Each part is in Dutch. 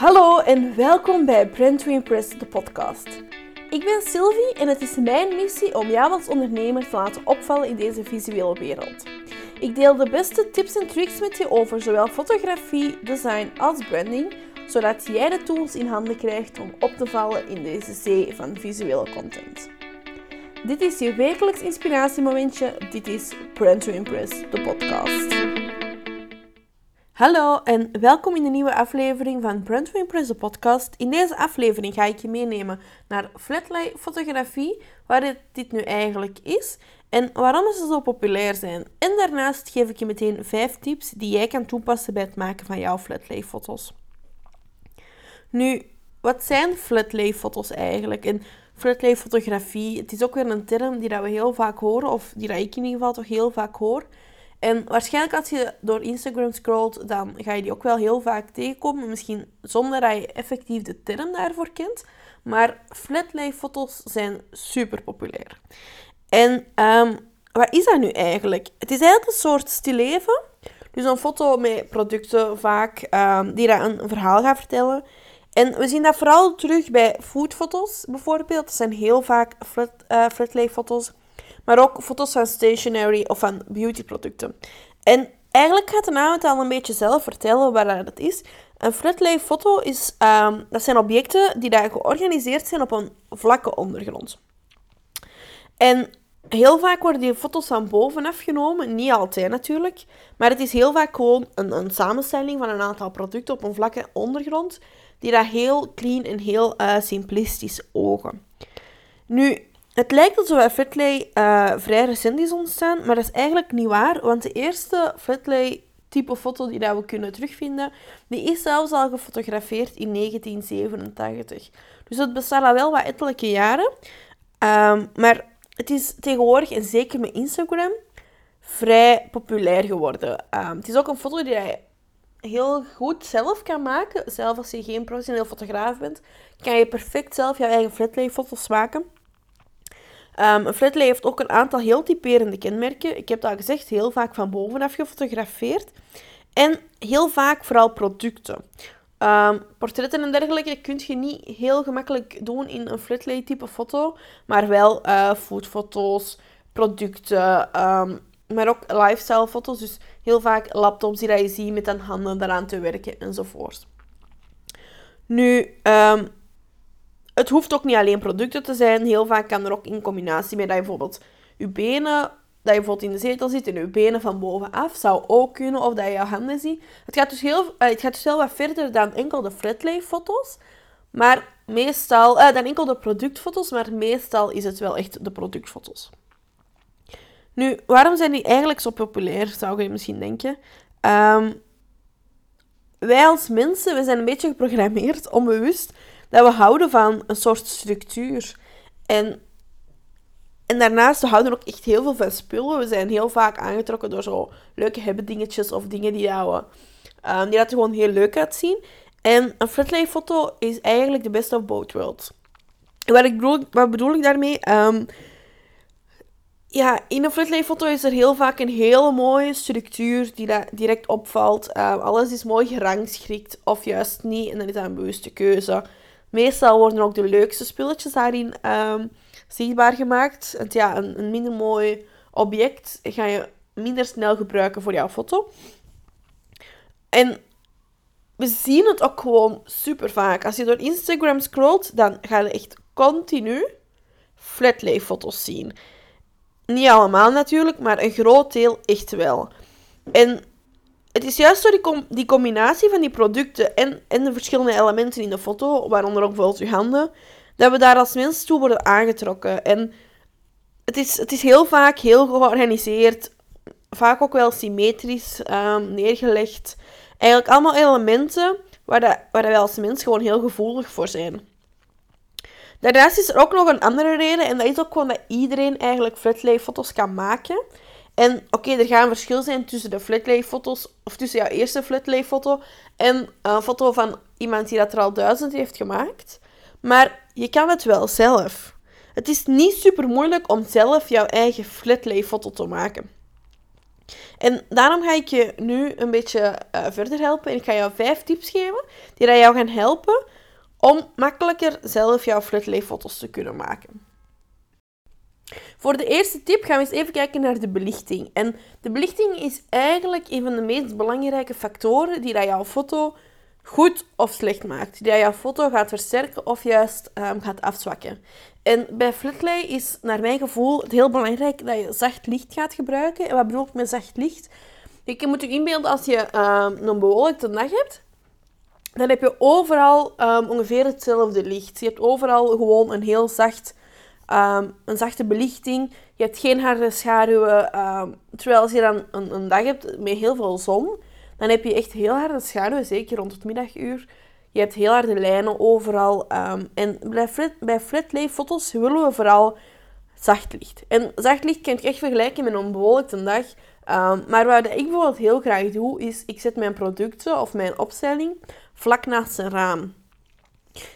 Hallo en welkom bij Brand to Impress, de podcast. Ik ben Sylvie en het is mijn missie om jou als ondernemer te laten opvallen in deze visuele wereld. Ik deel de beste tips en tricks met je over zowel fotografie, design als branding, zodat jij de tools in handen krijgt om op te vallen in deze zee van visuele content. Dit is je wekelijks inspiratiemomentje. Dit is Brand to Impress, de podcast. Hallo en welkom in de nieuwe aflevering van Brand to Impress, de podcast. In deze aflevering ga ik je meenemen naar flatlay fotografie, waar dit nu eigenlijk is en waarom ze zo populair zijn. En daarnaast geef ik je meteen 5 tips die jij kan toepassen bij het maken van jouw flatlay foto's. Nu, wat zijn flatlay foto's eigenlijk? En flatlay fotografie, het is ook weer een term die dat we heel vaak horen, of die dat ik in ieder geval toch heel vaak hoor. En waarschijnlijk als je door Instagram scrolt, dan ga je die ook wel heel vaak tegenkomen. Misschien zonder dat je effectief de term daarvoor kent. Maar flatlay foto's zijn super populair. En um, wat is dat nu eigenlijk? Het is eigenlijk een soort stilleven. Dus een foto met producten vaak um, die daar een verhaal gaan vertellen. En we zien dat vooral terug bij foodfoto's bijvoorbeeld. Dat zijn heel vaak flat, uh, foto's. Maar ook foto's van stationery of van beautyproducten. En eigenlijk gaat de naam het al een beetje zelf vertellen waar dat is. Een flatlay foto is, um, dat zijn objecten die daar georganiseerd zijn op een vlakke ondergrond. En heel vaak worden die foto's van bovenaf genomen. Niet altijd natuurlijk. Maar het is heel vaak gewoon een, een samenstelling van een aantal producten op een vlakke ondergrond. Die dat heel clean en heel uh, simplistisch ogen. Nu, het lijkt alsof Flatlay uh, vrij recent is ontstaan, maar dat is eigenlijk niet waar. Want de eerste Flatlay type foto die we kunnen terugvinden, die is zelfs al gefotografeerd in 1987. Dus dat bestaat al wel wat ettelijke jaren. Um, maar het is tegenwoordig, en zeker met Instagram, vrij populair geworden. Um, het is ook een foto die je heel goed zelf kan maken. Zelf als je geen professioneel fotograaf bent, kan je perfect zelf jouw eigen flatlay foto's maken. Um, een flatlay heeft ook een aantal heel typerende kenmerken. Ik heb dat al gezegd, heel vaak van bovenaf gefotografeerd. En heel vaak vooral producten. Um, portretten en dergelijke kun je niet heel gemakkelijk doen in een flatlay type foto. Maar wel uh, foodfoto's, producten, um, maar ook lifestyle foto's. Dus heel vaak laptops die je ziet met een handen eraan te werken enzovoort. Nu, het hoeft ook niet alleen producten te zijn. Heel vaak kan er ook in combinatie met dat je bijvoorbeeld je benen, dat je bijvoorbeeld in de zetel zit en je benen van bovenaf, zou ook kunnen. Of dat je je handen ziet. Het gaat dus, heel, uh, het gaat dus heel wat verder dan enkel de flatlay foto's. Maar meestal, uh, dan enkel de productfoto's, maar meestal is het wel echt de productfoto's. Nu, waarom zijn die eigenlijk zo populair, zou je misschien denken? Um, wij als mensen, we zijn een beetje geprogrammeerd, onbewust, dat we houden van een soort structuur. En, en daarnaast, we houden ook echt heel veel van spullen. We zijn heel vaak aangetrokken door zo leuke hebben dingetjes of dingen die, jou, um, die laten gewoon heel leuk uitzien. En een flatlay foto is eigenlijk de best of both worlds. Wat, ik bedoel, bedoel ik daarmee? Um, ja, in een flatlay foto is er heel vaak een hele mooie structuur die dat direct opvalt. Uh, alles is mooi gerangschikt of juist niet en dan is dat een bewuste keuze. Meestal worden ook de leukste spulletjes daarin um, zichtbaar gemaakt. Want ja, een, een, minder mooi object ga je minder snel gebruiken voor jouw foto. En we zien het ook gewoon super vaak. Als je door Instagram scrolt, dan ga je echt continu flatlay foto's zien. Niet allemaal natuurlijk, maar een groot deel echt wel. En het is juist door die, com die combinatie van die producten en, en de verschillende elementen in de foto, waaronder ook bijvoorbeeld je handen, dat we daar als mensen toe worden aangetrokken. En het is, het is heel vaak heel georganiseerd, vaak ook wel symmetrisch um, neergelegd. Eigenlijk allemaal elementen waar, dat, waar wij als mens gewoon heel gevoelig voor zijn. Daarnaast is er ook nog een andere reden, en dat is ook gewoon dat iedereen eigenlijk flatlay foto's kan maken. En oké, er gaat een verschil zijn tussen de flatlay foto's, of tussen jouw eerste flatlay foto en een foto van iemand die dat er al duizend heeft gemaakt. Maar je kan het wel zelf. Het is niet super moeilijk om zelf jouw eigen flatlay foto te maken. En daarom ga ik je nu een beetje uh, verder helpen. En ik ga jou vijf tips geven die jou gaan helpen om makkelijker zelf jouw flat foto's te kunnen maken. Voor de eerste tip gaan we eens even kijken naar de belichting. En de belichting is eigenlijk een van de meest belangrijke factoren die dat jouw foto goed of slecht maakt. Die jouw foto gaat versterken of juist um, gaat afzwakken. En bij flatlay is naar mijn gevoel het heel belangrijk dat je zacht licht gaat gebruiken. En wat bedoel ik met zacht licht? Je moet je inbeelden als je um, een bewolkte dag hebt. Dan heb je overal um, ongeveer hetzelfde licht. Je hebt overal gewoon een heel zacht um, een zachte belichting. Je hebt geen harde schaduwen. Um, terwijl als je dan een, een, dag hebt met heel veel zon, dan heb je echt heel harde schaduwen, zeker rond het middaguur. Je hebt heel harde lijnen overal. Um, en bij, flat, bij flatlay foto's willen we vooral zacht licht. En zacht licht kan je echt vergelijken met een bewolkte dag. maar wat ik bijvoorbeeld heel graag doe, is ik zet mijn producten of mijn opstelling vlak naast een raam.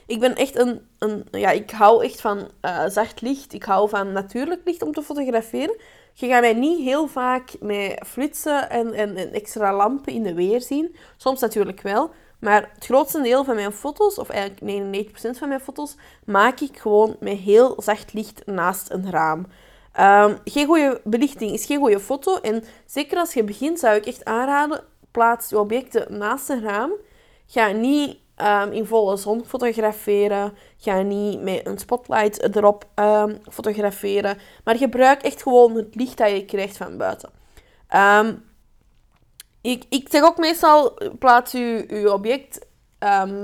Ik ben echt een, een ja, ik hou echt van uh, zacht licht. Ik hou van natuurlijk licht om te fotograferen. Je gaat mij niet heel vaak met flitsen en, en, extra lampen in de weer zien. Soms natuurlijk wel. Maar het grootste deel van mijn foto's, of eigenlijk 99% van mijn foto's, maak ik gewoon met heel zacht licht naast een raam. Um, geen goede belichting is geen goede foto. En zeker als je begint, zou ik echt aanraden, plaats je objecten naast een raam. Ga niet um, in volle zon fotograferen. Ga niet met een spotlight erop um, fotograferen. Maar gebruik echt gewoon het licht dat je krijgt van buiten. Um, ik, ik zeg ook meestal, plaats je, je object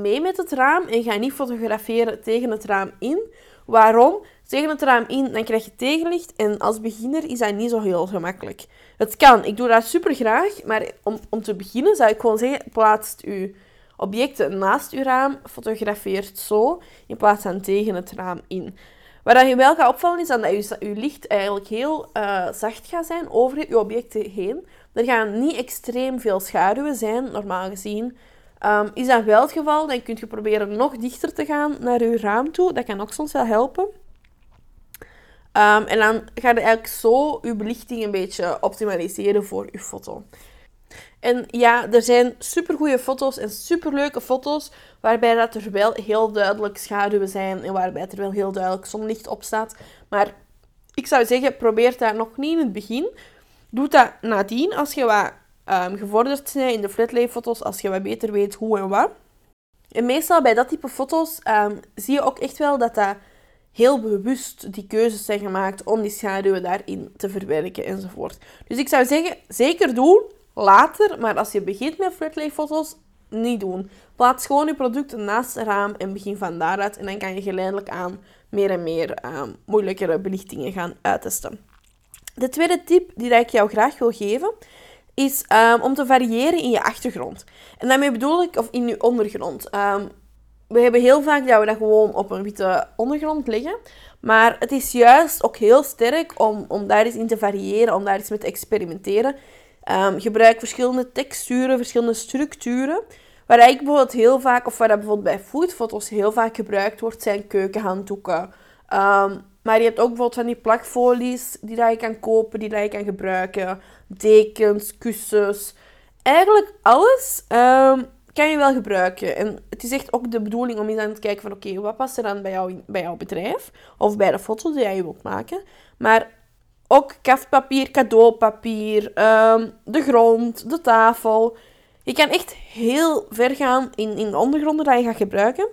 mee met het raam en ga niet fotograferen tegen het raam in. Waarom? Tegen het raam in, dan krijg je tegenlicht en als beginner is dat niet zo heel gemakkelijk. Het kan, ik doe dat super graag, maar om, om te beginnen zou ik gewoon zeggen, plaats je objecten naast uw raam fotografeert zo, in plaats van tegen het raam in. Wat je wel gaat opvallen is dat je, je licht eigenlijk heel uh, zacht gaat zijn over je objecten heen. Er gaan niet extreem veel schaduwen zijn, normaal gezien. Um, is dat wel het geval, dan kun je proberen nog dichter te gaan naar je raam toe. Dat kan ook soms wel helpen. Um, en dan ga je eigenlijk zo je belichting een beetje optimaliseren voor je foto. En ja, er zijn supergoeie foto's en superleuke foto's waarbij dat er wel heel duidelijk schaduwen zijn en waarbij er wel heel duidelijk zonlicht op staat. Maar ik zou zeggen, probeer dat nog niet in het begin. Doe dat nadien als je wat um, gevorderd bent in de flatlay foto's, als je wat beter weet hoe en wat. En meestal bij dat type foto's ehm, zie je ook echt wel dat dat heel bewust die keuzes zijn gemaakt om die schaduwen daarin te verwerken enzovoort. Dus ik zou zeggen, zeker doen later, maar als je begint met flatlay foto's, niet doen. Plaats gewoon je producten naast het raam en begin van daaruit. En dan kan je geleidelijk aan meer en meer ehm, moeilijkere belichtingen gaan uittesten. De tweede tip die ik jou graag wil geven, is ehm, om te variëren in je achtergrond. En daarmee bedoel ik, of in je ondergrond. Ehm, we hebben heel vaak dat we dat gewoon op een witte ondergrond leggen. Maar het is juist ook heel sterk om, om daar eens in te variëren, om daar eens mee te experimenteren. Um, gebruik verschillende texturen, verschillende structuren. Waar ik bijvoorbeeld heel vaak, of waar dat bijvoorbeeld bij foodfoto's heel vaak gebruikt wordt, zijn keukenhanddoeken. Um, maar je hebt ook bijvoorbeeld van die plakfolies die dat je kan kopen, die dat je kan gebruiken. Dekens, kussens. Eigenlijk alles um, kan je wel gebruiken. En het is echt ook de bedoeling om eens aan te kijken van oké, wat past er dan bij, jou, bij jouw bedrijf? Of bij de foto die jij wilt maken. Maar ook kaftpapier, cadeaupapier, um, de grond, de tafel. Je kan echt heel ver gaan in, in de ondergronden die je gaat gebruiken.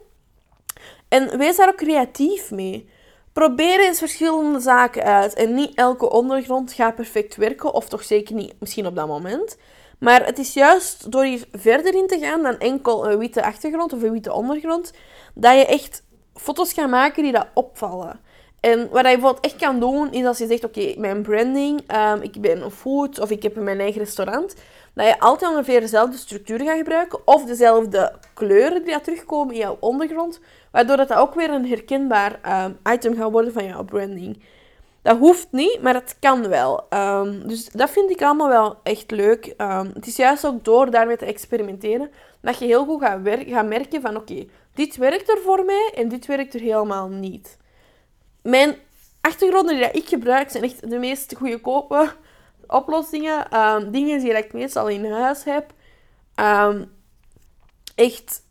En wees daar ook creatief mee. Probeer eens verschillende zaken uit. En niet elke ondergrond gaat perfect werken, of toch zeker niet misschien op dat moment. Maar het is juist door hier verder in te gaan dan enkel een witte achtergrond of een witte ondergrond, dat je echt foto's gaat maken die dat opvallen. En wat je bijvoorbeeld echt kan doen, is als je zegt, oké, mijn branding, um, ik ben een food of ik heb mijn eigen restaurant, dat je altijd ongeveer dezelfde structuur gaat gebruiken of dezelfde kleuren die terugkomen in jouw ondergrond, waardoor dat ook weer een herkenbaar um, item gaat worden van jouw branding. Dat hoeft niet, maar het kan wel. Um, dus dat vind ik allemaal wel echt leuk. het is juist ook door daarmee te experimenteren dat je heel goed gaat, gaat merken van oké, dit werkt er voor mij en dit werkt er helemaal niet. Mijn achtergronden die ik gebruik zijn echt de meest goedkope oplossingen. Ehm, dingen die ik meestal in huis heb. Ehm, echt,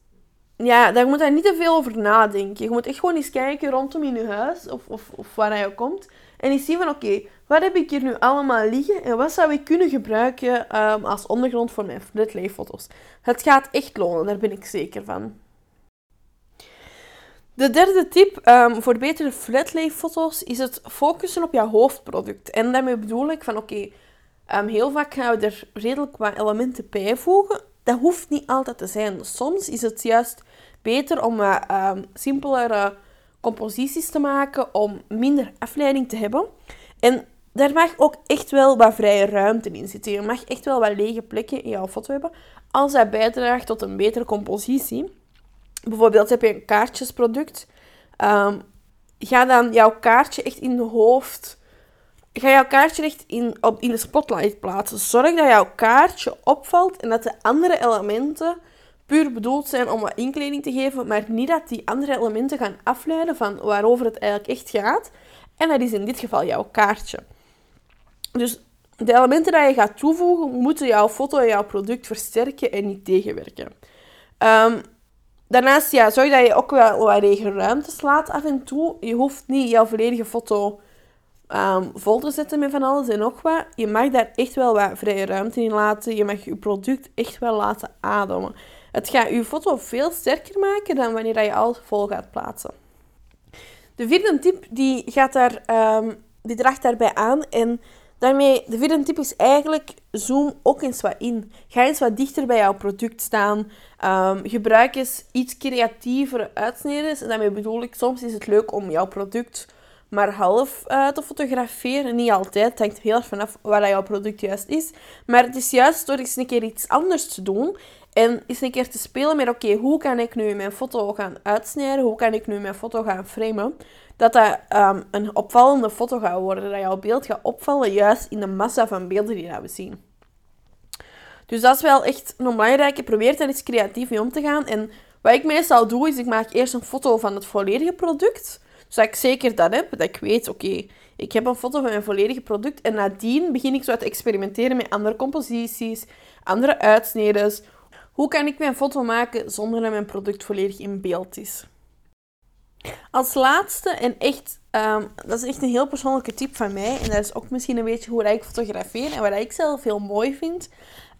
ja, daar moet je niet te veel over nadenken. Je moet echt gewoon eens kijken rondom in je huis of, of, of waar je komt. En eens zien van, oké, wat heb ik hier nu allemaal liggen en wat zou ik kunnen gebruiken ehm, als ondergrond voor mijn flatlayfoto's. Het gaat echt lonen, daar ben ik zeker van. De derde tip um, voor betere flatlay-foto's is het focussen op jouw hoofdproduct. En daarmee bedoel ik van oké, ehm, heel vaak gaan we er redelijk wat elementen bijvoegen. Dat hoeft niet altijd te zijn. Soms is het juist beter om wat um, simpelere composities te maken, om minder afleiding te hebben. En daar mag ook echt wel wat vrije ruimte in zitten. Je mag echt wel wat lege plekken in jouw foto hebben, als dat bijdraagt tot een betere compositie. Bijvoorbeeld heb je een kaartjesproduct. Um, ga dan jouw kaartje echt in de hoofd... Ga jouw kaartje echt in, op, in de spotlight plaatsen. Zorg dat jouw kaartje opvalt en dat de andere elementen puur bedoeld zijn om wat inkleding te geven, maar niet dat die andere elementen gaan afleiden van waarover het eigenlijk echt gaat. En dat is in dit geval jouw kaartje. Dus de elementen die je gaat toevoegen, moeten jouw foto en jouw product versterken en niet tegenwerken. Um, Daarnaast, ja, zorg dat je ook wel wat ruimte slaat af en toe. Je hoeft niet jouw volledige foto um, vol te zetten met van alles en nog wat. Je mag daar echt wel wat vrije ruimte in laten. Je mag je product echt wel laten ademen. Het gaat je foto veel sterker maken dan wanneer je alles vol gaat plaatsen. De vierde tip die gaat daar, um, die draagt daarbij aan en Daarmee, de vierde tip is eigenlijk, zoom ook eens wat in. Ga eens wat dichter bij jouw product staan. Um, gebruik eens iets creatievere uitsneden. En daarmee bedoel ik, soms is het leuk om jouw product maar half uh, te fotograferen. Niet altijd, het hangt heel erg vanaf waar jouw product juist is. Maar het is juist door eens een keer iets anders te doen. En eens een keer te spelen met, oké, hoe kan ik nu mijn foto gaan uitsnijden? Hoe kan ik nu mijn foto gaan framen? Dat dat um, een opvallende foto gaat worden. Dat jouw beeld gaat opvallen juist in de massa van beelden die we zien. Dus dat is wel echt een belangrijke. Probeer daar eens creatief mee om te gaan. En wat ik meestal doe, is ik maak eerst een foto van het volledige product. Zodat ik zeker dat heb. Dat ik weet, oké, ik heb een foto van mijn volledige product. En nadien begin ik zo te experimenteren met andere composities, andere uitsneden. Hoe kan ik mijn foto maken zonder dat mijn product volledig in beeld is? Als laatste, en echt, ehm, dat is echt een heel persoonlijke tip van mij, en dat is ook misschien een beetje hoe ik fotografeer en wat ik zelf heel mooi vind,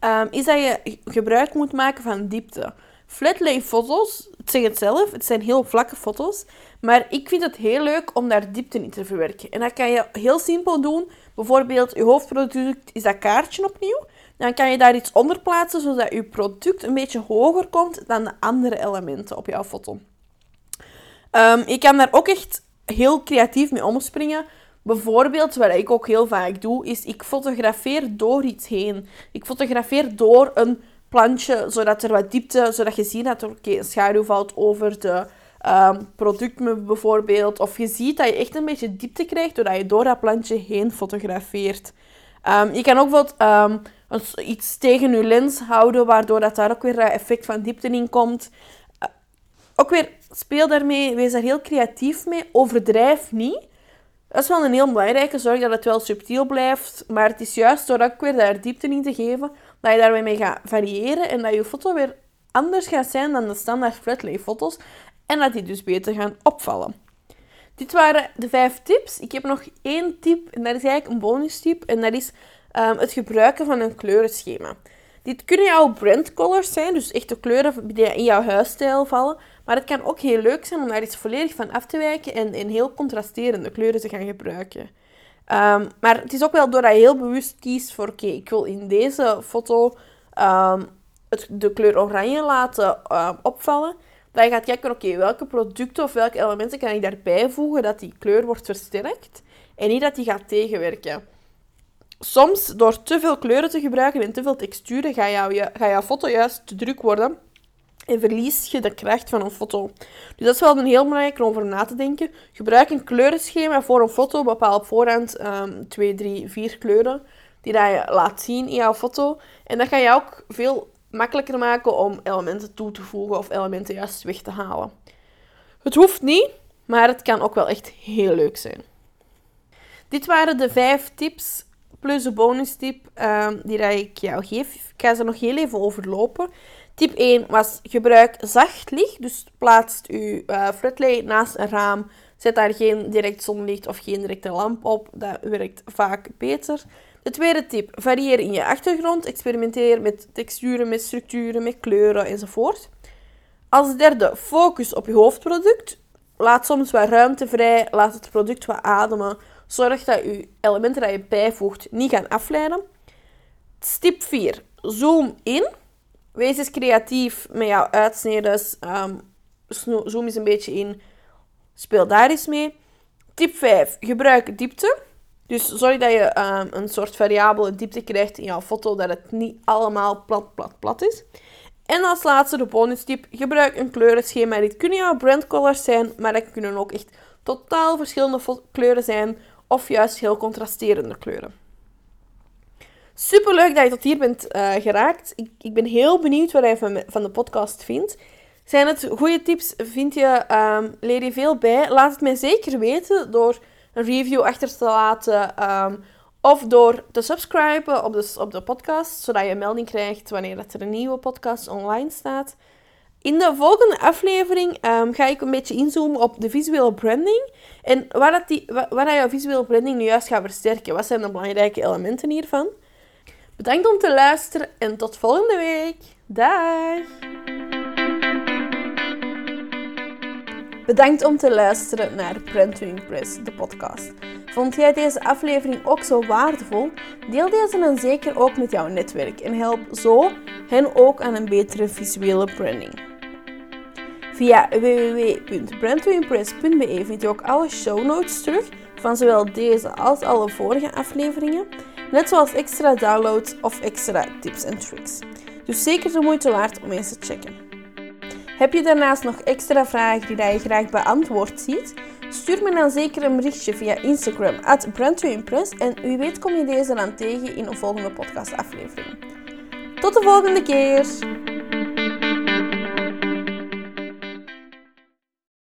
um, is dat je gebruik moet maken van diepte. Flatlay foto's, het zeg het zelf, het zijn heel vlakke foto's, maar ik vind het heel leuk om daar diepte in te verwerken. En dat kan je heel simpel doen. Bijvoorbeeld, je hoofdproduct is dat kaartje opnieuw. Dan kan je daar iets onder plaatsen, zodat je product een beetje hoger komt dan de andere elementen op jouw foto. Um, je kan daar ook echt heel creatief mee omspringen. Bijvoorbeeld, wat ik ook heel vaak doe, is ik fotografeer door iets heen. Ik fotografeer door een plantje, zodat er wat diepte, zodat je ziet dat er schaduw valt over de um, producten bijvoorbeeld. Of je ziet dat je echt een beetje diepte krijgt doordat je door dat plantje heen fotografeert. Um, je kan ook bijvoorbeeld iets tegen je lens houden, waardoor dat daar ook weer effect van diepte in komt. Ook weer speel daarmee, wees daar heel creatief mee. Overdrijf niet. Dat is wel een heel belangrijke. Zorg dat het wel subtiel blijft. Maar het is juist door ook weer daar diepte in te geven, dat je daarmee mee gaat variëren en dat je foto weer anders gaat zijn dan de standaard flatlay foto's. En dat die dus beter gaan opvallen. Dit waren de vijf tips. Ik heb nog één tip en dat is eigenlijk een bonus tip. En dat is um, het gebruiken van een kleurenschema. Dit kunnen jouw brandcolors zijn, dus echte kleuren die in jouw huisstijl vallen. Maar het kan ook heel leuk zijn om daar iets volledig van af te wijken en, in heel contrasterende kleuren te gaan gebruiken. Ehm, maar het is ook wel doordat je heel bewust kiest voor, oké, ik wil in deze foto ehm, het, de kleur oranje laten uh, opvallen, dat je gaat kijken, oké, welke producten of welke elementen kan ik daarbij voegen dat die kleur wordt versterkt en niet dat die gaat tegenwerken. Soms, door te veel kleuren te gebruiken en te veel texturen, gaat, jouw, gaat jouw foto juist te druk worden en verlies je de kracht van een foto. Dus dat is wel een heel belangrijk om over na te denken. Gebruik een kleurenschema voor een foto. Bepaal op voorhand um, 2, 3, 4 kleuren die dat je laat zien in jouw foto. En dat ga je ook veel makkelijker maken om elementen toe te voegen of elementen juist weg te halen. Het hoeft niet, maar het kan ook wel echt heel leuk zijn. Dit waren de vijf tips plus de bonus tip ehm, die dat ik jou geef. Ik ga ze nog heel even overlopen. Tip 1 was gebruik zacht licht. Dus plaats uw uh, naast een raam. Zet daar geen direct zonlicht of geen directe lamp op. Dat werkt vaak beter. De tweede tip, varieer in je achtergrond. Experimenteer met texturen, met structuren, met kleuren enzovoort. Als derde, focus op je hoofdproduct. Laat soms wat ruimte vrij, laat het product wat ademen. Zorg dat je elementen die je bijvoegt niet gaan afleiden. Tip 4, zoom in. Wees eens creatief met jouw uitsneden. Um, zoom eens een beetje in. Speel daar eens mee. Tip 5, gebruik diepte. Dus zorg dat je um, een soort variabele diepte krijgt in jouw foto, dat het niet allemaal plat, plat, plat is. En als laatste de bonus tip, gebruik een kleurenschema. Dit kunnen jouw brandcolors zijn, maar dat kunnen ook echt totaal verschillende kleuren zijn of juist heel contrasterende kleuren. Super leuk dat je tot hier bent uh, geraakt. Ik, ik, ben heel benieuwd wat je van, de podcast vindt. Zijn het goede tips? Vind je, um, leer je veel bij? Laat het mij zeker weten door een review achter te laten. Um, of door te subscriben op de, op de podcast, zodat je een melding krijgt wanneer er een nieuwe podcast online staat. In de volgende aflevering um, ga ik een beetje inzoomen op de visuele branding. En waar, dat die, waar, waar je visuele branding nu juist gaat versterken. Wat zijn de belangrijke elementen hiervan? Bedankt om te luisteren en tot volgende week. Dag! Bedankt om te luisteren naar Brand to Impress, de podcast. Vond jij deze aflevering ook zo waardevol? Deel deze dan zeker ook met jouw netwerk en help zo hen ook aan een betere visuele branding. Via www.brandtoimpress.be vind je ook alle show notes terug van zowel deze als alle vorige afleveringen, net zoals extra downloads of extra tips en tricks. Dus zeker de moeite waard om eens te checken. Heb je daarnaast nog extra vragen die je graag beantwoord ziet? Stuur me dan zeker een berichtje via Instagram at en wie weet kom je deze dan tegen in een volgende podcastaflevering. Tot de volgende keer!